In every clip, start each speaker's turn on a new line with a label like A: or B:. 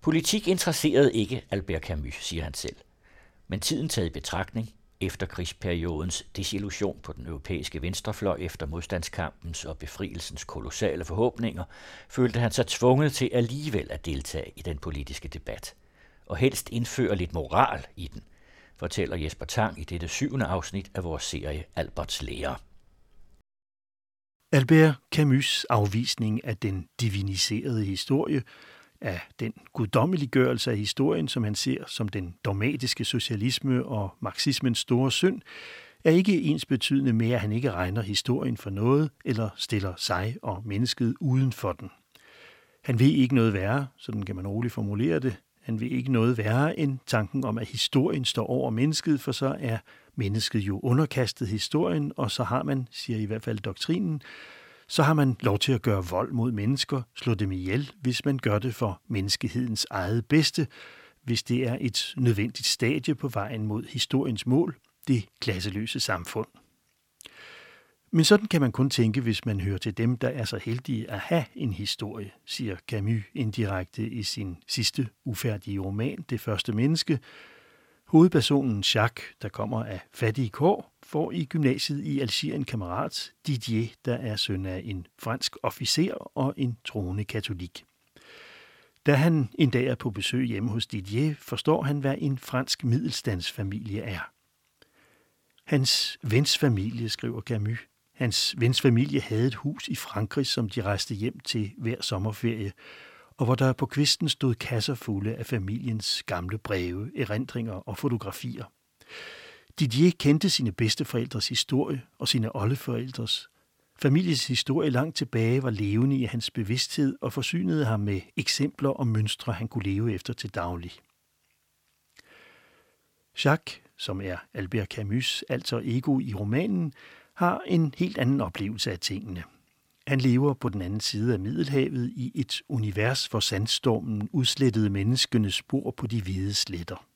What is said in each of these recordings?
A: Politik interesserede ikke Albert Camus, siger han selv. Men tiden taget i betragtning, efter krigsperiodens desillusion på den europæiske venstrefløj efter modstandskampens og befrielsens kolossale forhåbninger, følte han sig tvunget til alligevel at deltage i den politiske debat, og helst indføre lidt moral i den, fortæller Jesper Tang i dette syvende afsnit af vores serie Alberts lærer.
B: Albert Camus' afvisning af den diviniserede historie af den guddommeliggørelse af historien, som han ser som den dogmatiske socialisme og marxismens store synd, er ikke ens betydende med, at han ikke regner historien for noget eller stiller sig og mennesket uden for den. Han vil ikke noget værre, sådan kan man roligt formulere det. Han vil ikke noget værre end tanken om, at historien står over mennesket, for så er mennesket jo underkastet historien, og så har man, siger i hvert fald doktrinen, så har man lov til at gøre vold mod mennesker, slå dem ihjel, hvis man gør det for menneskehedens eget bedste, hvis det er et nødvendigt stadie på vejen mod historiens mål, det klasseløse samfund. Men sådan kan man kun tænke, hvis man hører til dem, der er så heldige at have en historie, siger Camus indirekte i sin sidste ufærdige roman, Det første menneske. Hovedpersonen Jacques, der kommer af fattige kår, får i gymnasiet i Algier en kammerat, Didier, der er søn af en fransk officer og en troende katolik. Da han en dag er på besøg hjemme hos Didier, forstår han, hvad en fransk middelstandsfamilie er. Hans vens familie, skriver Camus. Hans vens familie havde et hus i Frankrig, som de rejste hjem til hver sommerferie, og hvor der på kvisten stod kasser fulde af familiens gamle breve, erindringer og fotografier. Didier kendte sine bedsteforældres historie og sine oldeforældres. Familiens historie langt tilbage var levende i hans bevidsthed og forsynede ham med eksempler og mønstre, han kunne leve efter til daglig. Jacques, som er Albert Camus' altså ego i romanen, har en helt anden oplevelse af tingene. Han lever på den anden side af Middelhavet i et univers, hvor sandstormen udslettede menneskenes spor på de hvide sletter.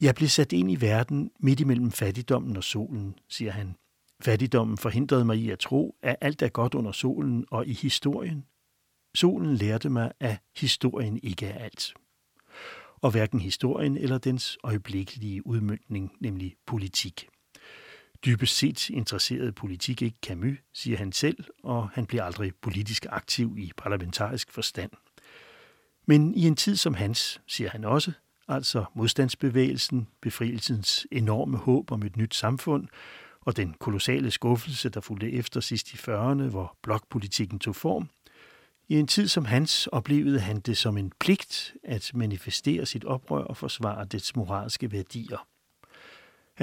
B: Jeg blev sat ind i verden midt imellem fattigdommen og solen, siger han. Fattigdommen forhindrede mig i at tro, at alt er godt under solen og i historien. Solen lærte mig, at historien ikke er alt. Og hverken historien eller dens øjeblikkelige udmyndning, nemlig politik. Dybest set interesseret politik ikke Camus, siger han selv, og han bliver aldrig politisk aktiv i parlamentarisk forstand. Men i en tid som hans, siger han også, altså modstandsbevægelsen, befrielsens enorme håb om et nyt samfund og den kolossale skuffelse, der fulgte efter sidst i 40'erne, hvor blokpolitikken tog form. I en tid som hans oplevede han det som en pligt at manifestere sit oprør og forsvare dets moralske værdier.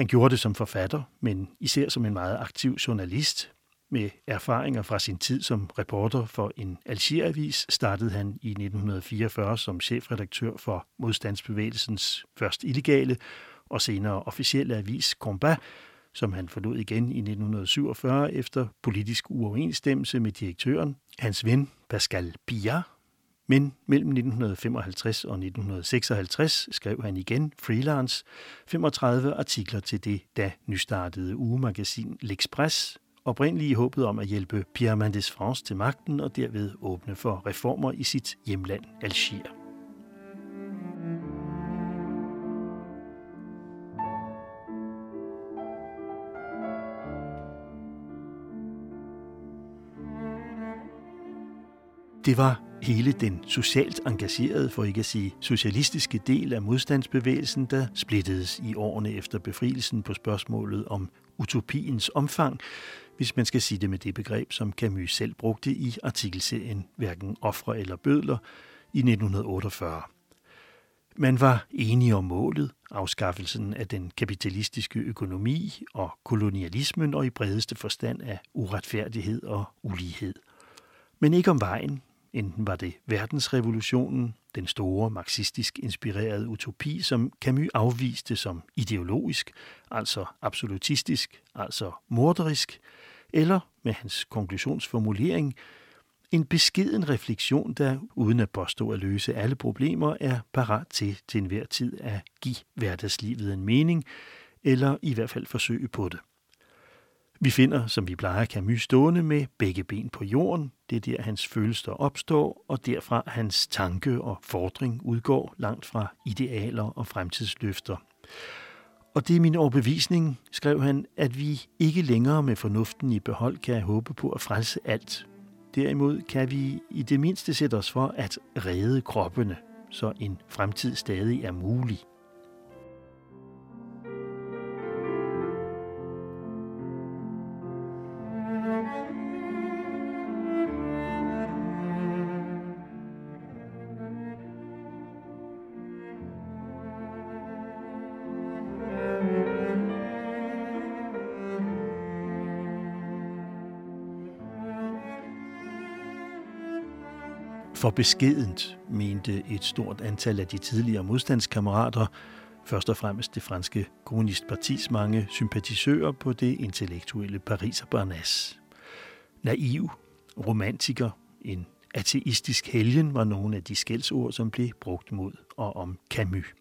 B: Han gjorde det som forfatter, men især som en meget aktiv journalist, med erfaringer fra sin tid som reporter for en Algeravis startede han i 1944 som chefredaktør for modstandsbevægelsens først illegale og senere officielle avis Combat, som han forlod igen i 1947 efter politisk uoverensstemmelse med direktøren, hans ven Pascal Bia. Men mellem 1955 og 1956 skrev han igen freelance 35 artikler til det da nystartede ugemagasin L'Express, oprindeligt i håbet om at hjælpe Pierre Mendes France til magten og derved åbne for reformer i sit hjemland Algier. Det var hele den socialt engagerede, for ikke at sige socialistiske del af modstandsbevægelsen, der splittedes i årene efter befrielsen på spørgsmålet om utopiens omfang, hvis man skal sige det med det begreb, som Camus selv brugte i artikelserien Hverken ofre eller bødler i 1948. Man var enige om målet, afskaffelsen af den kapitalistiske økonomi og kolonialismen og i bredeste forstand af uretfærdighed og ulighed. Men ikke om vejen, enten var det verdensrevolutionen, den store marxistisk inspirerede utopi, som Camus afviste som ideologisk, altså absolutistisk, altså morderisk, eller med hans konklusionsformulering, en beskeden refleksion, der uden at påstå at løse alle problemer, er parat til til enhver tid at give hverdagslivet en mening, eller i hvert fald forsøge på det. Vi finder, som vi plejer, Camus stående med begge ben på jorden. Det er der, hans følelser opstår, og derfra hans tanke og fordring udgår langt fra idealer og fremtidsløfter. Og det er min overbevisning, skrev han, at vi ikke længere med fornuften i behold kan håbe på at frelse alt. Derimod kan vi i det mindste sætte os for at redde kroppene, så en fremtid stadig er mulig. For beskedent, mente et stort antal af de tidligere modstandskammerater, først og fremmest det franske kommunistpartis mange sympatisører på det intellektuelle Pariser Barnas. Naiv, romantiker, en ateistisk helgen var nogle af de skældsord, som blev brugt mod og om Camus.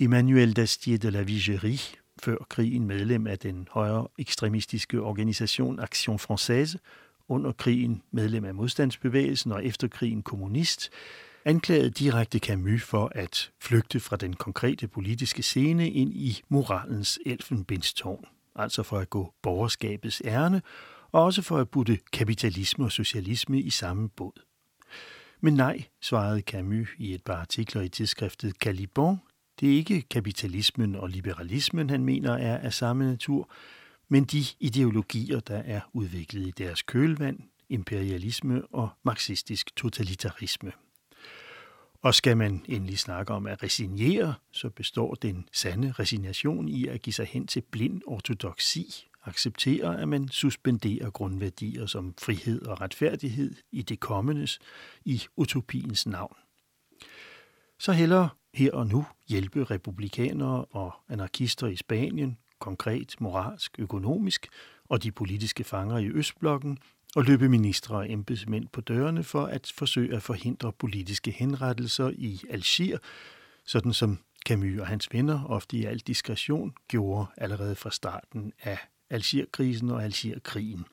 B: Emmanuel Dastier de la Vigerie, før krigen medlem af den højre ekstremistiske organisation Action Française, under krigen medlem af modstandsbevægelsen og efter krigen kommunist, anklagede direkte Camus for at flygte fra den konkrete politiske scene ind i moralens elfenbindstårn, altså for at gå borgerskabets ærne, og også for at putte kapitalisme og socialisme i samme båd. Men nej, svarede Camus i et par artikler i tidsskriftet Caliban, det er ikke kapitalismen og liberalismen, han mener er af samme natur, men de ideologier, der er udviklet i deres kølvand, imperialisme og marxistisk totalitarisme. Og skal man endelig snakke om at resignere, så består den sande resignation i at give sig hen til blind ortodoksi, acceptere, at man suspenderer grundværdier som frihed og retfærdighed i det kommendes, i utopiens navn. Så heller her og nu hjælpe republikanere og anarkister i Spanien, konkret, moralsk, økonomisk, og de politiske fanger i Østblokken, og løbe ministre og embedsmænd på dørene for at forsøge at forhindre politiske henrettelser i Algier, sådan som Camus og hans venner, ofte i al diskretion, gjorde allerede fra starten af Algierkrisen og Algierkrigen.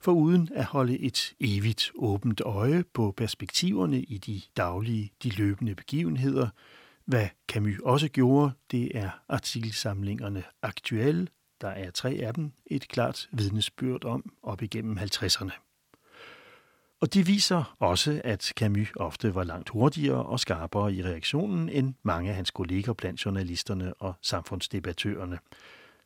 B: For uden at holde et evigt åbent øje på perspektiverne i de daglige, de løbende begivenheder, hvad Camus også gjorde, det er artikelsamlingerne Aktuelle, der er tre af dem, et klart vidnesbyrd om op igennem 50'erne. Og det viser også, at Camus ofte var langt hurtigere og skarpere i reaktionen end mange af hans kolleger blandt journalisterne og samfundsdebattørerne.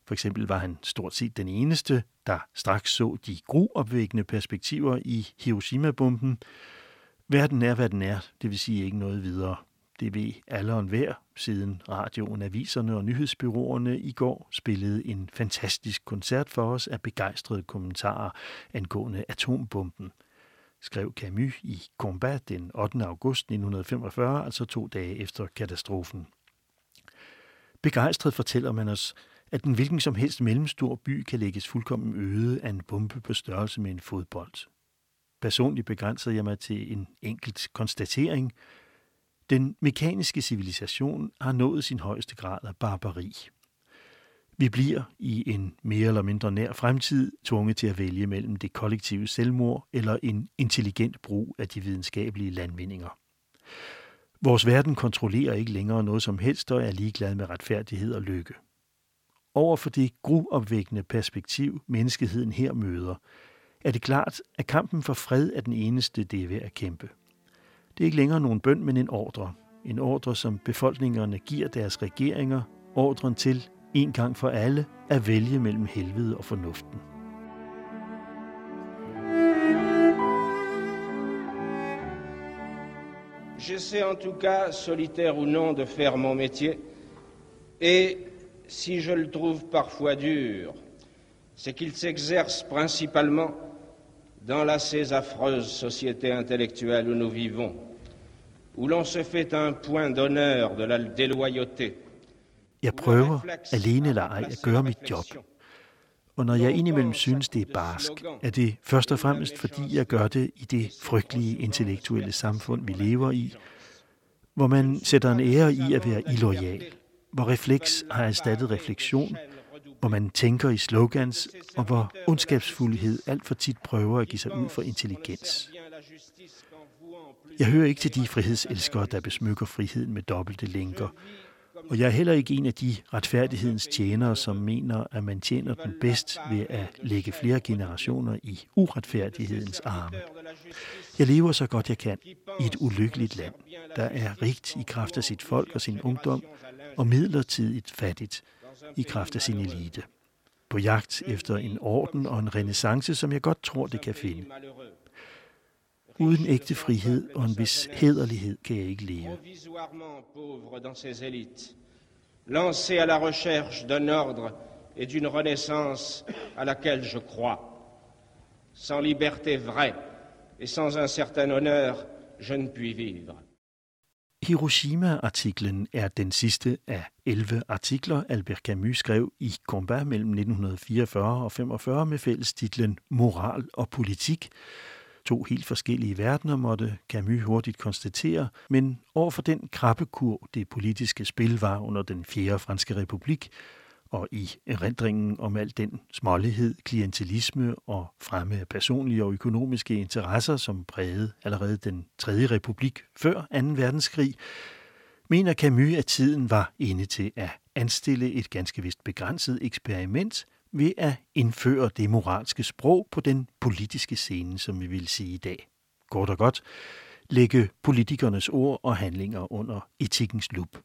B: For eksempel var han stort set den eneste, der straks så de gruopvækkende perspektiver i Hiroshima-bomben. Verden er, hvad den er, det vil sige ikke noget videre. Det ved alle og enhver, siden radioen, aviserne og nyhedsbyråerne i går spillede en fantastisk koncert for os af begejstrede kommentarer angående atombomben, skrev Camus i Combat den 8. august 1945, altså to dage efter katastrofen. Begejstret fortæller man os, at en hvilken som helst mellemstor by kan lægges fuldkommen øde af en bombe på størrelse med en fodbold. Personligt begrænsede jeg mig til en enkelt konstatering – den mekaniske civilisation har nået sin højeste grad af barbari. Vi bliver i en mere eller mindre nær fremtid tvunget til at vælge mellem det kollektive selvmord eller en intelligent brug af de videnskabelige landvindinger. Vores verden kontrollerer ikke længere noget som helst og er ligeglad med retfærdighed og lykke. Over for det gruopvækkende perspektiv, menneskeheden her møder, er det klart, at kampen for fred er den eneste, det er ved at kæmpe. Det er ikke længere nogen bøn, men en ordre. En ordre, som befolkningerne giver deres regeringer. Ordren til, en gang for alle, at vælge mellem helvede og fornuften.
C: J'essaie en tout cas, solitaire ou non, de faire mon métier. Et si je le trouve parfois dur, c'est qu'il s'exerce principalement dans la ces affreuse société intellectuelle où nous vivons, où l'on se fait un point d'honneur de la déloyauté.
B: Jeg prøver, alene eller ej, at gøre mit job. Og når jeg indimellem synes, det er barsk, er det først og fremmest, fordi jeg gør det i det frygtelige intellektuelle samfund, vi lever i, hvor man sætter en ære i at være illoyal, hvor refleks har erstattet refleksion, hvor man tænker i slogans, og hvor ondskabsfuldhed alt for tit prøver at give sig ud for intelligens. Jeg hører ikke til de frihedselskere, der besmykker friheden med dobbelte lænker, og jeg er heller ikke en af de retfærdighedens tjenere, som mener, at man tjener den bedst ved at lægge flere generationer i uretfærdighedens arme. Jeg lever så godt jeg kan i et ulykkeligt land, der er rigt i kraft af sit folk og sin ungdom, og midlertidigt fattigt i kraft af sin elite. På jagt efter en orden og en renaissance, som jeg godt tror, det kan finde. Uden ægte frihed og en vis hederlighed kan jeg ikke leve.
C: Lancé à la recherche d'un ordre et d'une renaissance à laquelle je crois. Sans liberté vraie et sans un certain honneur, je ne puis vivre.
B: Hiroshima-artiklen er den sidste af 11 artikler, Albert Camus skrev i Combat mellem 1944 og 45 med fællestitlen Moral og politik, To helt forskellige verdener måtte Camus hurtigt konstatere, men over for den krabbekur, det politiske spil var under den fjerde franske republik, og i erindringen om al den smålighed, klientelisme og fremme af personlige og økonomiske interesser, som prægede allerede den tredje republik før 2. verdenskrig, mener Camus, at tiden var inde til at anstille et ganske vist begrænset eksperiment – ved at indføre det moralske sprog på den politiske scene, som vi vil sige i dag. Kort og godt, lægge politikernes ord og handlinger under etikkens lup.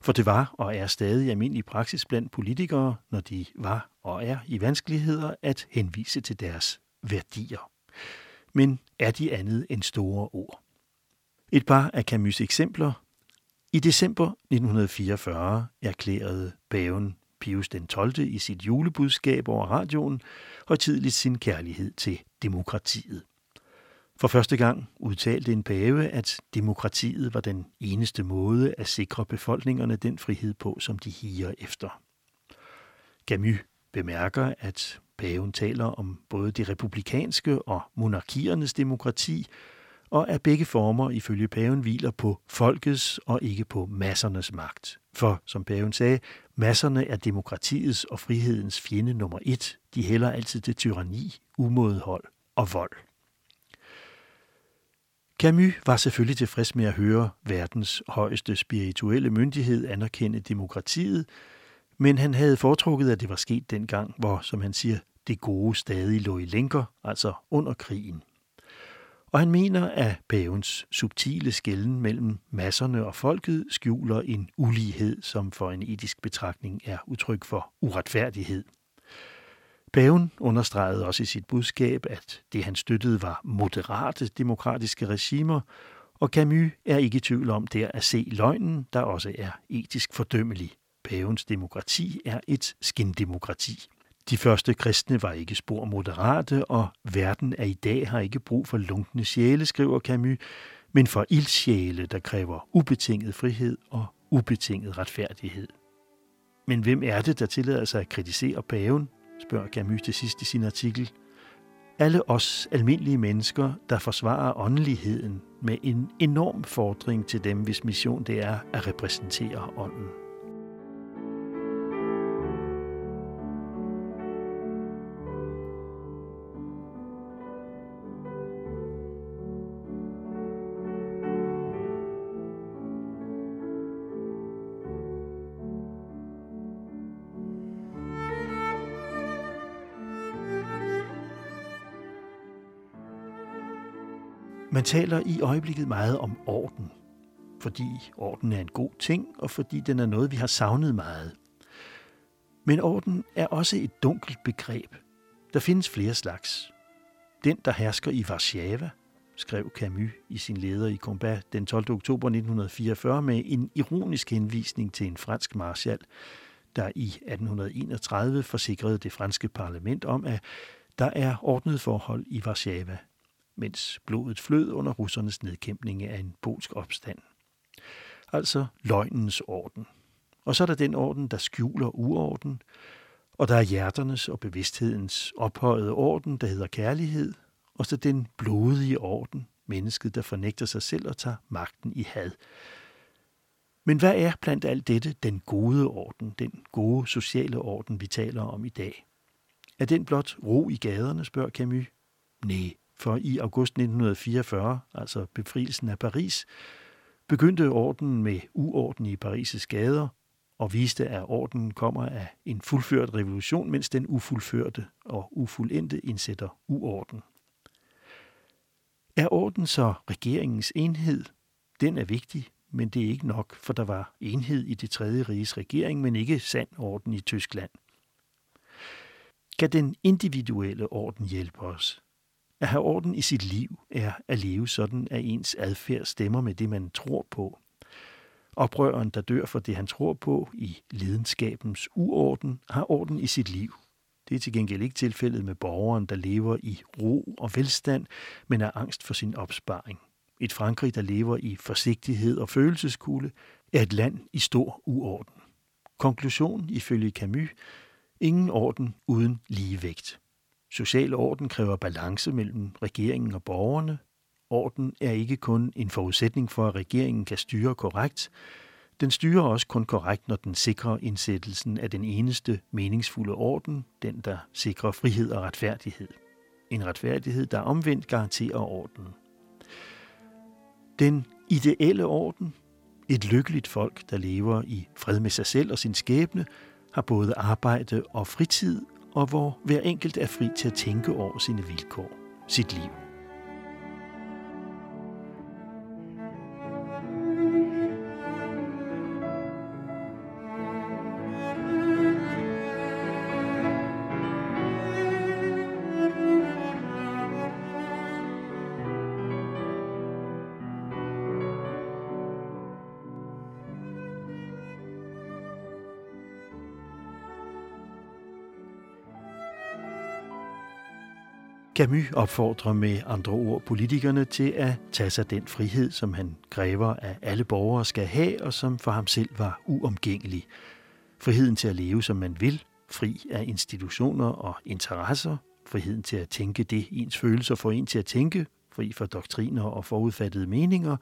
B: For det var og er stadig almindelig praksis blandt politikere, når de var og er i vanskeligheder, at henvise til deres værdier. Men er de andet end store ord? Et par af Camus' eksempler. I december 1944 erklærede paven Pius den 12. i sit julebudskab over radioen højtidligt sin kærlighed til demokratiet. For første gang udtalte en pave, at demokratiet var den eneste måde at sikre befolkningerne den frihed på, som de higer efter. Camus bemærker, at paven taler om både det republikanske og monarkiernes demokrati, og at begge former ifølge paven hviler på folkets og ikke på massernes magt. For, som paven sagde, masserne er demokratiets og frihedens fjende nummer et. De hælder altid til tyranni, umådehold og vold. Camus var selvfølgelig tilfreds med at høre verdens højeste spirituelle myndighed anerkende demokratiet, men han havde foretrukket, at det var sket dengang, hvor, som han siger, det gode stadig lå i lænker, altså under krigen og han mener, at pavens subtile skælden mellem masserne og folket skjuler en ulighed, som for en etisk betragtning er udtryk for uretfærdighed. Paven understregede også i sit budskab, at det han støttede var moderate demokratiske regimer, og Camus er ikke i tvivl om der at se løgnen, der også er etisk fordømmelig. Pavens demokrati er et skindemokrati. De første kristne var ikke spor moderate, og verden af i dag har ikke brug for lunkne sjæle, skriver Camus, men for ildsjæle, der kræver ubetinget frihed og ubetinget retfærdighed. Men hvem er det, der tillader sig at kritisere paven, spørger Camus til sidst i sin artikel. Alle os almindelige mennesker, der forsvarer åndeligheden med en enorm fordring til dem, hvis mission det er at repræsentere ånden. Man taler i øjeblikket meget om orden, fordi orden er en god ting, og fordi den er noget, vi har savnet meget. Men orden er også et dunkelt begreb. Der findes flere slags. Den, der hersker i Warszawa, skrev Camus i sin leder i Combat den 12. oktober 1944 med en ironisk henvisning til en fransk marshal, der i 1831 forsikrede det franske parlament om, at der er ordnet forhold i Warszawa mens blodet flød under russernes nedkæmpning af en polsk opstand. Altså løgnens orden. Og så er der den orden, der skjuler uorden, og der er hjerternes og bevidsthedens ophøjede orden, der hedder kærlighed, og så den blodige orden, mennesket, der fornægter sig selv og tager magten i had. Men hvad er blandt alt dette den gode orden, den gode sociale orden, vi taler om i dag? Er den blot ro i gaderne, spørger Camus? Nej, for i august 1944, altså befrielsen af Paris, begyndte ordenen med uorden i Paris' gader og viste, at ordenen kommer af en fuldført revolution, mens den ufuldførte og ufuldendte indsætter uorden. Er orden så regeringens enhed? Den er vigtig, men det er ikke nok, for der var enhed i det tredje riges regering, men ikke sand orden i Tyskland. Kan den individuelle orden hjælpe os? At have orden i sit liv er at leve sådan, at ens adfærd stemmer med det, man tror på. Oprøreren, der dør for det, han tror på, i lidenskabens uorden, har orden i sit liv. Det er til gengæld ikke tilfældet med borgeren, der lever i ro og velstand, men er angst for sin opsparing. Et Frankrig, der lever i forsigtighed og følelseskulde, er et land i stor uorden. Konklusion ifølge Camus, ingen orden uden ligevægt. Social orden kræver balance mellem regeringen og borgerne. Orden er ikke kun en forudsætning for, at regeringen kan styre korrekt. Den styrer også kun korrekt, når den sikrer indsættelsen af den eneste meningsfulde orden, den der sikrer frihed og retfærdighed. En retfærdighed, der omvendt garanterer orden. Den ideelle orden, et lykkeligt folk, der lever i fred med sig selv og sin skæbne, har både arbejde og fritid, og hvor hver enkelt er fri til at tænke over sine vilkår, sit liv. Camus opfordrer med andre ord politikerne til at tage sig den frihed, som han kræver, at alle borgere skal have, og som for ham selv var uomgængelig. Friheden til at leve, som man vil, fri af institutioner og interesser, friheden til at tænke det, ens følelser får en til at tænke, fri for doktriner og forudfattede meninger,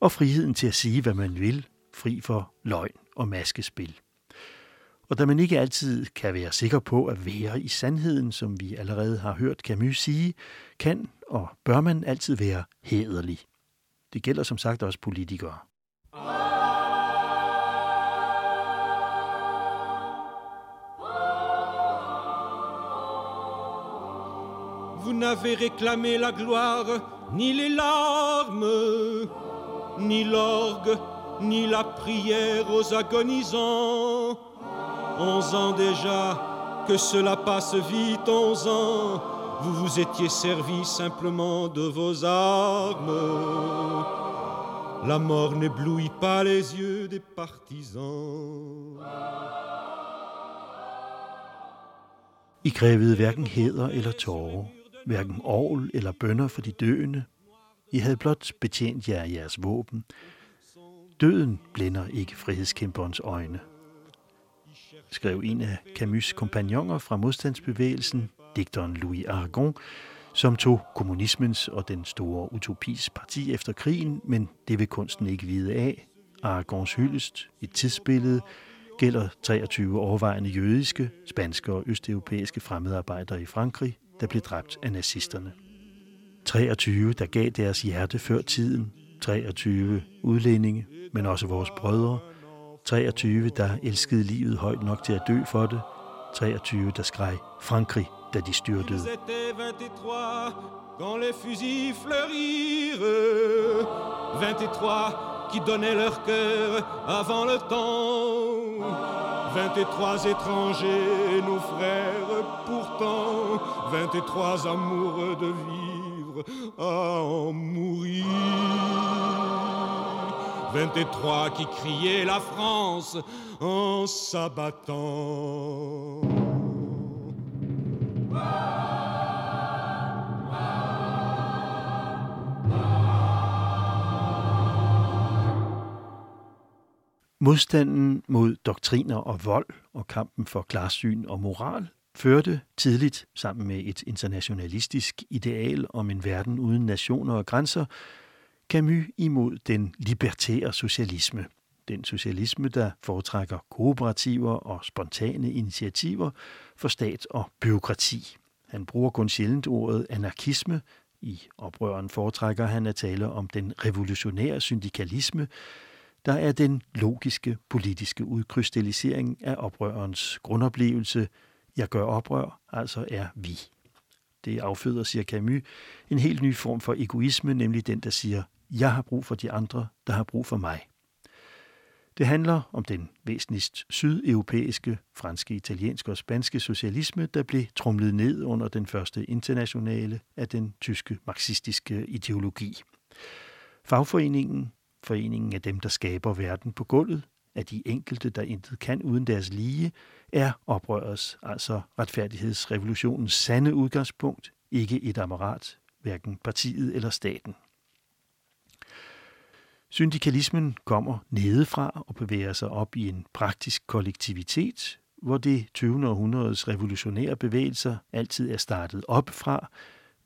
B: og friheden til at sige, hvad man vil, fri for løgn og maskespil. Og da man ikke altid kan være sikker på at være i sandheden, som vi allerede har hørt Camus sige, kan og bør man altid være hederlig. Det gælder som sagt også politikere.
D: Vous n'avez réclamé la gloire, ni les larmes, ni l'orgue, ni la prière aux agonisants. Onze ans déjà, que cela passe vite, onze ans, vous vous étiez servi simplement de vos armes. La mort n'éblouit pas les yeux des partisans.
B: I krævede hverken heder eller tårer, hverken orl eller bønder for de døende. I havde blot betjent jer jeres våben. Døden blænder ikke frihedskæmperens øjne skrev en af Camus' kompagnoner fra modstandsbevægelsen, digteren Louis Aragon, som tog kommunismens og den store utopis parti efter krigen, men det vil kunsten ikke vide af. Aragons hyldest, et tidsbillede, gælder 23 overvejende jødiske, spanske og østeuropæiske fremmedarbejdere i Frankrig, der blev dræbt af nazisterne. 23, der gav deres hjerte før tiden, 23 udlændinge, men også vores brødre, 23, der elskede livet højt nok til at dø for det. 23, der skreg Frankrig, da de styrtede. Quand les fusils fleurirent, 23 qui donnaient leur cœur avant le temps. 23 étrangers, nos frères, pourtant, 23 amoureux de vivre à en mourir. 23 qui criaient la France en s'abattant. Modstanden mod doktriner og vold og kampen for klarsyn og moral førte tidligt sammen med et internationalistisk ideal om en verden uden nationer og grænser Camus imod den libertære socialisme, den socialisme, der foretrækker kooperativer og spontane initiativer for stat og byråkrati. Han bruger kun sjældent ordet anarkisme. I oprøren foretrækker han at tale om den revolutionære syndikalisme, der er den logiske politiske udkrystallisering af oprørens grundoplevelse. Jeg gør oprør, altså er vi. Det afføder, siger Camus, en helt ny form for egoisme, nemlig den, der siger, jeg har brug for de andre, der har brug for mig. Det handler om den væsentligst sydeuropæiske, franske, italienske og spanske socialisme, der blev trumlet ned under den første internationale af den tyske marxistiske ideologi. Fagforeningen, foreningen af dem, der skaber verden på gulvet, af de enkelte, der intet kan uden deres lige, er oprørets, altså retfærdighedsrevolutionens sande udgangspunkt, ikke et apparat, hverken partiet eller staten. Syndikalismen kommer nedefra og bevæger sig op i en praktisk kollektivitet, hvor det 20. århundredes revolutionære bevægelser altid er startet op fra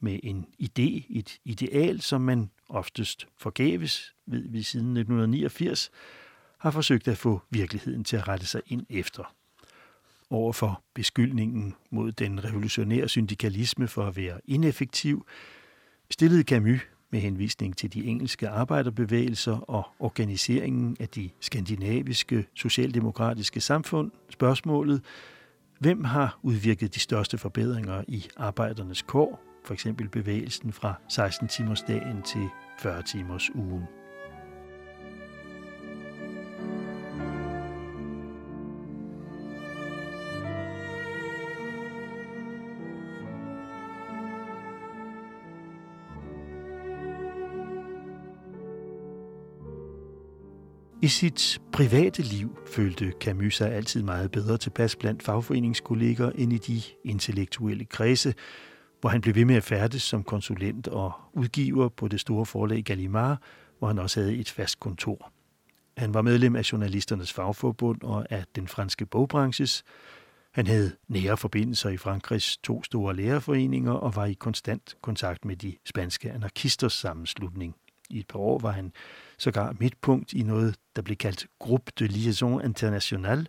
B: med en idé, et ideal, som man oftest forgæves, ved vi siden 1989, har forsøgt at få virkeligheden til at rette sig ind efter. Overfor beskyldningen mod den revolutionære syndikalisme for at være ineffektiv, stillede Camus med henvisning til de engelske arbejderbevægelser og organiseringen af de skandinaviske socialdemokratiske samfund spørgsmålet, hvem har udvirket de største forbedringer i arbejdernes kår, for eksempel bevægelsen fra 16 timers dagen til 40 timers ugen. I sit private liv følte Camus sig altid meget bedre tilpas blandt fagforeningskolleger end i de intellektuelle kredse, hvor han blev ved med at færdes som konsulent og udgiver på det store forlag Gallimard, hvor han også havde et fast kontor. Han var medlem af Journalisternes Fagforbund og af den franske bogbranches. Han havde nære forbindelser i Frankrigs to store lærerforeninger og var i konstant kontakt med de spanske anarkisters sammenslutning. I et par år var han sågar midtpunkt i noget, der blev kaldt Groupe de Liaison Internationale,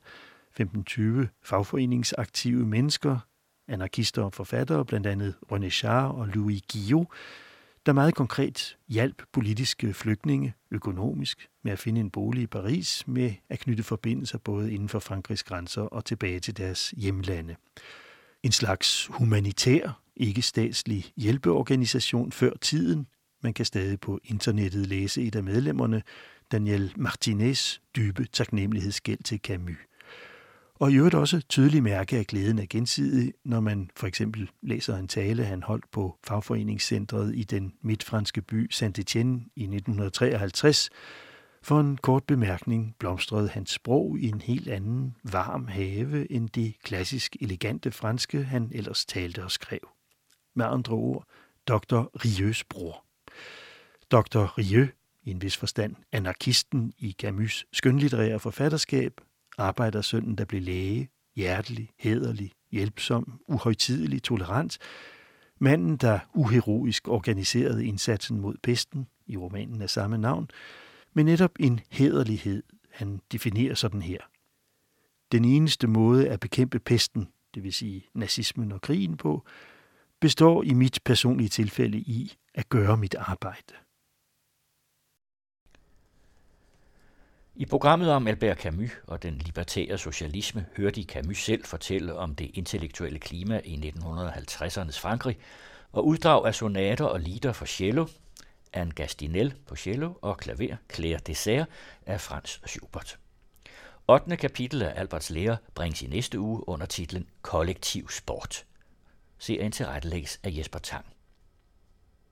B: 1520 fagforeningsaktive mennesker, anarkister og forfattere, blandt andet René Char og Louis Guillot, der meget konkret hjalp politiske flygtninge økonomisk med at finde en bolig i Paris, med at knytte forbindelser både inden for Frankrigs grænser og tilbage til deres hjemlande. En slags humanitær, ikke-statslig hjælpeorganisation før tiden, man kan stadig på internettet læse et af medlemmerne, Daniel Martinez, dybe taknemmelighedsgæld til Camus. Og i øvrigt også tydelig mærke af glæden af gensidig, når man for eksempel læser en tale, han holdt på fagforeningscentret i den midtfranske by Saint-Étienne i 1953. For en kort bemærkning blomstrede hans sprog i en helt anden varm have end det klassisk elegante franske, han ellers talte og skrev. Med andre ord, Dr. Rieus bror. Dr. Rieu, i en vis forstand anarkisten i Camus' skønlitterære forfatterskab, arbejdersønnen, der blev læge, hjertelig, hederlig, hjælpsom, uhøjtidelig, tolerant, manden, der uheroisk organiserede indsatsen mod pesten i romanen af samme navn, men netop en hederlighed, han definerer sådan her. Den eneste måde at bekæmpe pesten, det vil sige nazismen og krigen på, består i mit personlige tilfælde i at gøre mit arbejde.
A: I programmet om Albert Camus og den libertære socialisme hørte I Camus selv fortælle om det intellektuelle klima i 1950'ernes Frankrig og uddrag af sonater og lieder for cello, Anne Gastinel på cello og klaver Claire Dessert af Franz Schubert. 8. kapitel af Alberts lære bringes i næste uge under titlen Kollektiv sport. Serien tilrettelægges af Jesper Tang.